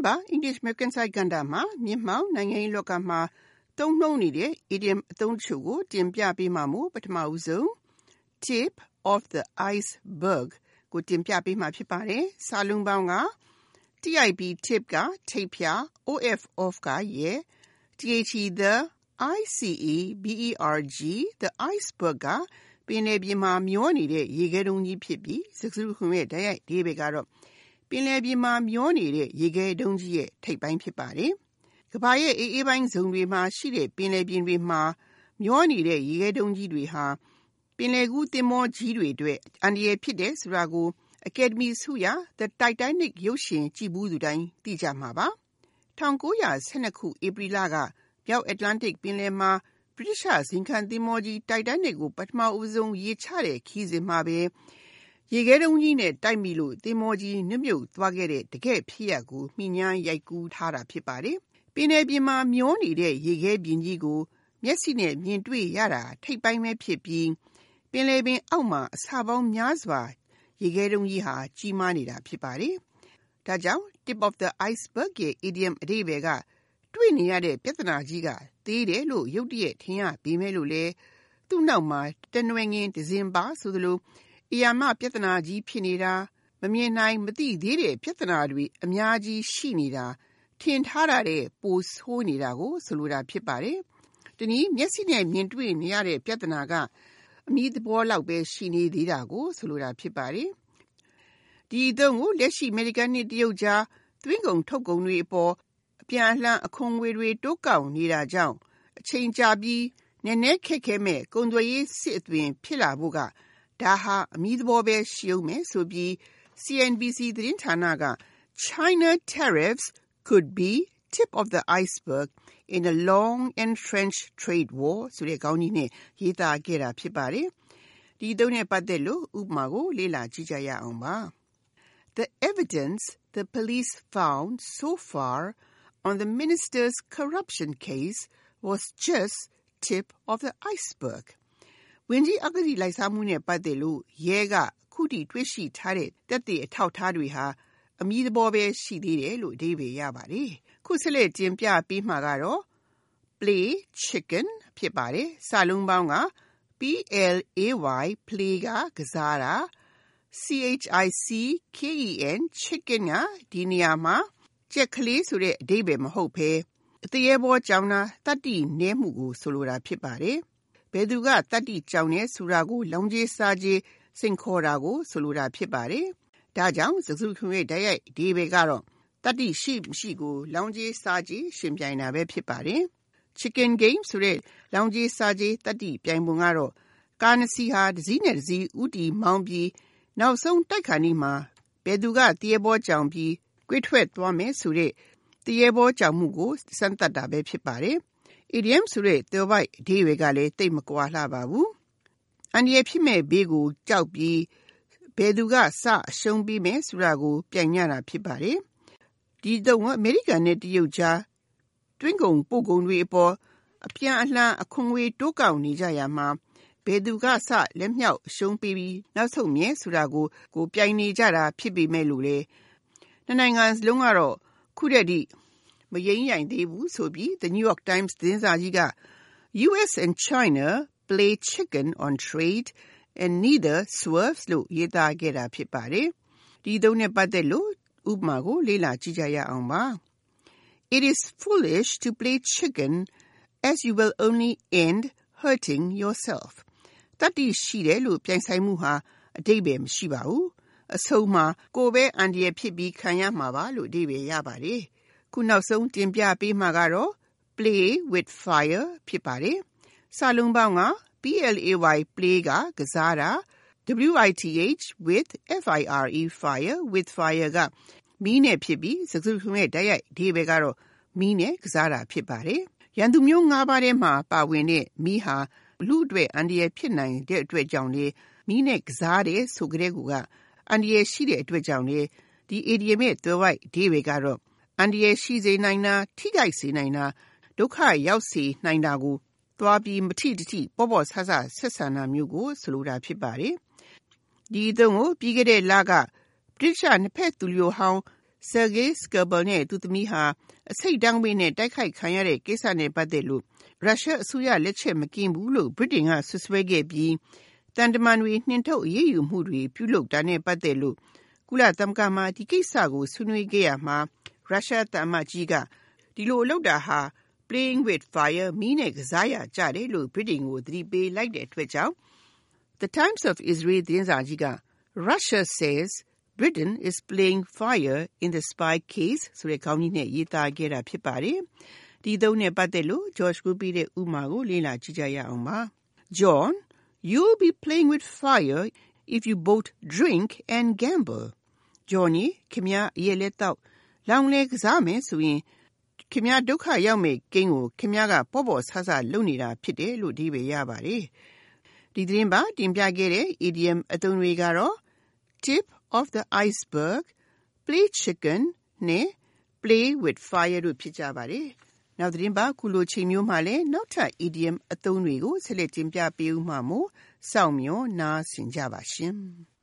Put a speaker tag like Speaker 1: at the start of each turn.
Speaker 1: တင်းပါ English American Side ကဏ္ဍမှာမြင့်မောင်နိုင်ငံရေးလောကမှာသုံးနှုန်းနေတဲ့ idiom အသုံးတချို့ကိုတင်ပြပေးမှာမို့ပထမဦးဆုံး tip of the iceberg ကိုတင်ပြပေးမှာဖြစ်ပါတယ်။စာလုံးပေါင်းက tip tip ကထိပ်ဖြာ of of ကရေ the the iceberg the iceberg ကပင်လယ်ပြင်မှာမျောနေတဲ့ရေခဲတုံးကြီးဖြစ်ပြီးစကားစုတခုရဲ့တိုက်ရိုက်အဓိပ္ပာယ်ကတော့ ပင်လယ်ပြင်မှာမျောနေတဲ့ ရေခဲတုံးကြီးရဲ့ထိပ်ပိုင်းဖြစ်ပါတယ်။ကမ္ဘာရဲ့အေးအေးပိုင်းဇုံတွေမှာရှိတဲ့ ပင်လယ်ပြင်တွေမှာ မျောနေတဲ့ ရေခဲတုံးကြီးတွေဟာ ပင်လယ်ကူးသင်္ဘောကြီးတွေအတွက် အန္တရာယ်ဖြစ်တယ်ဆိုတာကို Academy ဆုရ The Titanic ရုပ်ရှင်ကြည့်ဘူးသူတိုင်း သိကြမှာပါ။1912ခု ဧပြီလက မြောက်အတ္တလန္တိတ်ပင်လယ်မှာ ဗြိတိရှဇိမ်ခံသင်္ဘောကြီး Titanic ကို ပထမဦးဆုံး ရေချတဲ့ခီးစဉ်မှာပဲ ရေခဲတုံးကြီးနဲ့တိုက်မိလို့သင်္ဘောကြီးနစ်မြုပ်သွားခဲ့တဲ့တကယ့်ဖြစ်ရပ်ကိုမှီညမ်းရိုက်ကူးထားတာဖြစ်ပါတယ်။ပင်လယ်ပြင်မှာမျောနေတဲ့ရေခဲပြင်ကြီးကို မျက်စိနဲ့မြင်တွေ့ရတာထိပ်ပိုင်းပဲဖြစ်ပြီးပင်လယ်ပင်အောက်မှာအစာပေါင်းများစွာရေခဲတုံးကြီးဟာကြီးမားနေတာဖြစ်ပါတယ်။ဒါကြောင့် tip of the iceberg ရဲ့ idiom အဓိပ္ပာယ်ကတွေ့နေရတဲ့ပြဿနာကြီးကသေးတယ်လို့ရုတ်တရက်ထင်ရပေမဲ့လို့လေသူ့နောက်မှာတနွယ်ငင်ဒဇင်ပါဆိုသလို အရာမပြဿနာကြီးဖြစ်နေတာမမြင်နိုင်မသိသေးတဲ့ပြဿနာတွေအများကြီးရှိနေတာထင်ထားတာတဲ့ပိုဆိုးနေတာကိုဆိုလိုတာဖြစ်ပါတယ်။တနည်းမျက်စိနဲ့မြင်တွေ့နေရတဲ့ပြဿနာကအမိသဘောလောက်ပဲရှိနေသေးတာကိုဆိုလိုတာဖြစ်ပါတယ်။ဒီအသုံးကိုလက်ရှိအမေရိကန်နဲ့တရုတ်ကြားသွင်းကုန်ထုတ်ကုန်တွေအပေါ်အပြန်အလှန်အခွန်ငွေတွေတိုးကောက်နေတာကြောင့်အချိန်ကြာပြီးနည်းနည်းခက်ခဲမဲ့ကုန်သွယ်ရေးစစ်အသွင်ဖြစ်လာဖို့က ဒါဟာအမိသဘောပဲရှိအောင်မယ်ဆိုပြီး CNBC သတင်းဌာနက China tariffs could be tip of the iceberg in a long entrenched trade war ဆိုတဲ့ခေါင်းကြီးနဲ့ရေးသားခဲ့တာဖြစ်ပါတယ်။ဒီသုံးနဲ့ပတ်သက်လို့ဥပမာကိုလေ့လာကြည့်ကြရအောင်ပါ။ The evidence the police found so far on the minister's corruption case was just tip of the iceberg. ဝင်ကြီးအဂတိလိုက်စားမှုနဲ့ပတ်သက်လို့ ရဲကခုထိတွေ့ရှိထားတဲ့တက်တဲ့အထောက်ထားတွေဟာ အမီးသဘောပဲ ရှိသေးတယ်လို့အဓိပ္ပာယ်ရပါတယ်။ခုဆက်လက်တင်ပြပေးမှာကတော့ play chicken ဖြစ်ပါတယ်။စာလုံးပေါင်းက P L A Y play ကကစားတာ C H I C K E N chicken ကဒီနေရာမှာ ကြက်ကလေးဆိုတဲ့ အဓိပ္ပာယ်မဟုတ်ဘဲအတရေဘောကြောင်တာတတ္တိနည်းမှုကို ဆိုလိုတာ ဖြစ်ပါတယ်။ ဘယ်သူကတတ္တိကြောင်နေဆိုတာကို လောင်ကြီးစားကြီးစိန်ခေါ်တာကို ဆိုလိုတာဖြစ်ပါတယ်။ဒါကြောင့်စစုခွင့်ရဲ့ဓာတ်ရိုက်ဒီဘေကတော့တတ္တိရှိမရှိကို လောင်ကြီးစားကြီးရှင်ပြိုင်တာပဲဖြစ်ပါတယ်။ Chicken game ဆိုတဲ့လောင်ကြီးစားကြီးတတ္တိပြိုင်ပုံကတော့ကာနစီဟာဒစည်းနဲ့ဒစည်းဥတီမောင်းပြီးနောက်ဆုံးတိုက်ခါနီမှာဘယ်သူကတရေဘောကြောင်ပြီးကွေ့ထွက်သွားမယ်ဆိုတဲ့တရေဘောကြောင်မှုကိုစမ်းသပ်တာပဲဖြစ်ပါတယ်။ idiom ဆိုတဲ့သွယ်ဝိုက်အဓိပ္ပာယ်ကလည်းတိတ်မကွာလှပါဘူး။အန္တရာယ်ဖြစ်မဲ့ဘေးကိုကြောက်ပြီးဘယ်သူကစအရှုံးပေးမယ်ဆိုတာကိုပြိုင်ကြတာဖြစ်ပါတယ်။ဒီတော့အမေရိကန်နဲ့တရုတ်ကြားတွင်းကုန်ပို့ကုန်တွေအပေါ်အပြန်အလှန်အခွန်ငွေတိုးကောက်နေကြရမှာဘယ်သူကစလက်မြောက်အရှုံးပေးပြီးနောက်ဆုံးမြဲဆိုတာကိုကိုပြိုင်နေကြတာဖြစ်ပေမဲ့လို့လေနှစ်နိုင်ငံစလုံးကတော့ခုတည်းတည်း မယိမ်းရိုင်သေးဘူးဆိုပြီး The New York Times သတင်းစာကြီးက US and China play chicken on trade and neither swerves လို့ရေးသားခဲ့တာဖြစ်ပါတယ်။ဒီသုံးနဲ့ပတ်သက်လို့ဥပမာကိုလေ့လာကြည့်ကြရအောင်ပါ။ It is foolish to play chicken as you will only end hurting yourself. တတိရှိတယ်လို့ပြိုင်ဆိုင်မှုဟာအတိတ်ပဲမရှိပါဘူး။အဆုံးမှာကိုယ်ပဲအန္တရာယ်ဖြစ်ပြီးခံရမှာပါလို့အဓိပ္ပာယ်ရပါတယ်။ ခုနောက်ဆုံးတင်ပြပေးမှာကတော့ play with fire ဖြစ်ပါတယ်။စာလုံးပေါင်းက play play ကကစားတာ with with fire fire with fire ကမီးနဲ့ဖြစ်ပြီးစကားစုရဲ့တိုက်ရိုက်အဓိပ္ပာယ်ကတော့မီးနဲ့ကစားတာဖြစ်ပါတယ်။ရန်သူမျိုး၅ပါးထဲမှာပါဝင်တဲ့မီးဟာလူအတွက်အန္တရာယ်ဖြစ်နိုင်တဲ့အတွက်ကြောင့်လေမီးနဲ့ကစားတယ်ဆိုကြတဲ့ကအန္တရာယ်ရှိတဲ့အတွက်ကြောင့်လေဒီ idiom ရဲ့သွယ်ဝိုက်အဓိပ္ပာယ်ကတော့ အန္တရာယ်ရှိစေနိုင်တာထိခိုက်စေနိုင်တာဒုက္ခရောက်စေနိုင်တာကိုသွားပြီးမထိတထိပေါ့ပေါ့ဆဆဆက်ဆံတာမျိုးကိုဆိုလိုတာဖြစ်ပါတယ်။ဒီအသုံးကိုပြီးခဲ့တဲ့လကဗြိတိရှနှစ်ဖက်သူလျိုဟောင်း Sergei Skripal နဲ့သူသမီးဟာအဆိပ်ဓာတ်ငွေ့နဲ့တိုက်ခိုက်ခံရတဲ့ကိစ္စနဲ့ပတ်သက်လို့ရုရှားအစိုးရလက်ချက်မကင်းဘူးလို့ဗြိတိန်ကစွပ်စွဲခဲ့ပြီးသံတမန်တွေနှင်ထုတ်အရေးယူမှုတွေပြုလုပ်တာနဲ့ပတ်သက်လို့ကုလသမဂ္ဂမှာဒီကိစ္စကိုဆွေးနွေးခဲ့ရမှာ ရုရှားသံအမတ်ကြီးကဒီလိုလုပ်တာဟာ playing with fire မီးနဲ့ကစားရကြတယ်လို့ဗြိတိန်ကိုသတိပေးလိုက်တဲ့အတွက်ကြောင့် The Times of Israel သတင်းစာကြီးက Russia says Britain is playing fire in the spy case ဆိုတဲ့ခေါင်းကြီးနဲ့ရေးသားခဲ့တာဖြစ်ပါတယ်။ဒီသုံးနဲ့ပတ်သက်လို့ George ကိုပြီးတဲ့ဥမာကိုလေ့လာကြည့်ကြရအောင်ပါ။ John, you'll be playing with fire if you both drink and gamble. Johnny ခင်ဗျားအရက်လက်တော့ လောင်လဲကစားမယ်ဆိုရင်ခင်ဗျားဒုက္ခရောက်မဲ့ကိန်းကိုခင်ဗျားကပေါ့ပေါ့ဆဆလုပ်နေတာဖြစ်တယ်လို့ဒီပဲရပါတယ်။ဒီသတင်းပါတင်ပြခဲ့တဲ့ idiom အသုံးတွေကတော့ tip of the iceberg, play chicken နဲ့ play with fire တို့ဖြစ်ကြပါတယ်။နောက်သတင်းပါခုလိုချိန်မျိုးမှာလည်းနောက်ထပ် idiom အသုံးတွေကိုဆက်လက်တင်ပြပေးဦးမှာမို့စောင့်မျှော်နားဆင်ကြပါရှင်။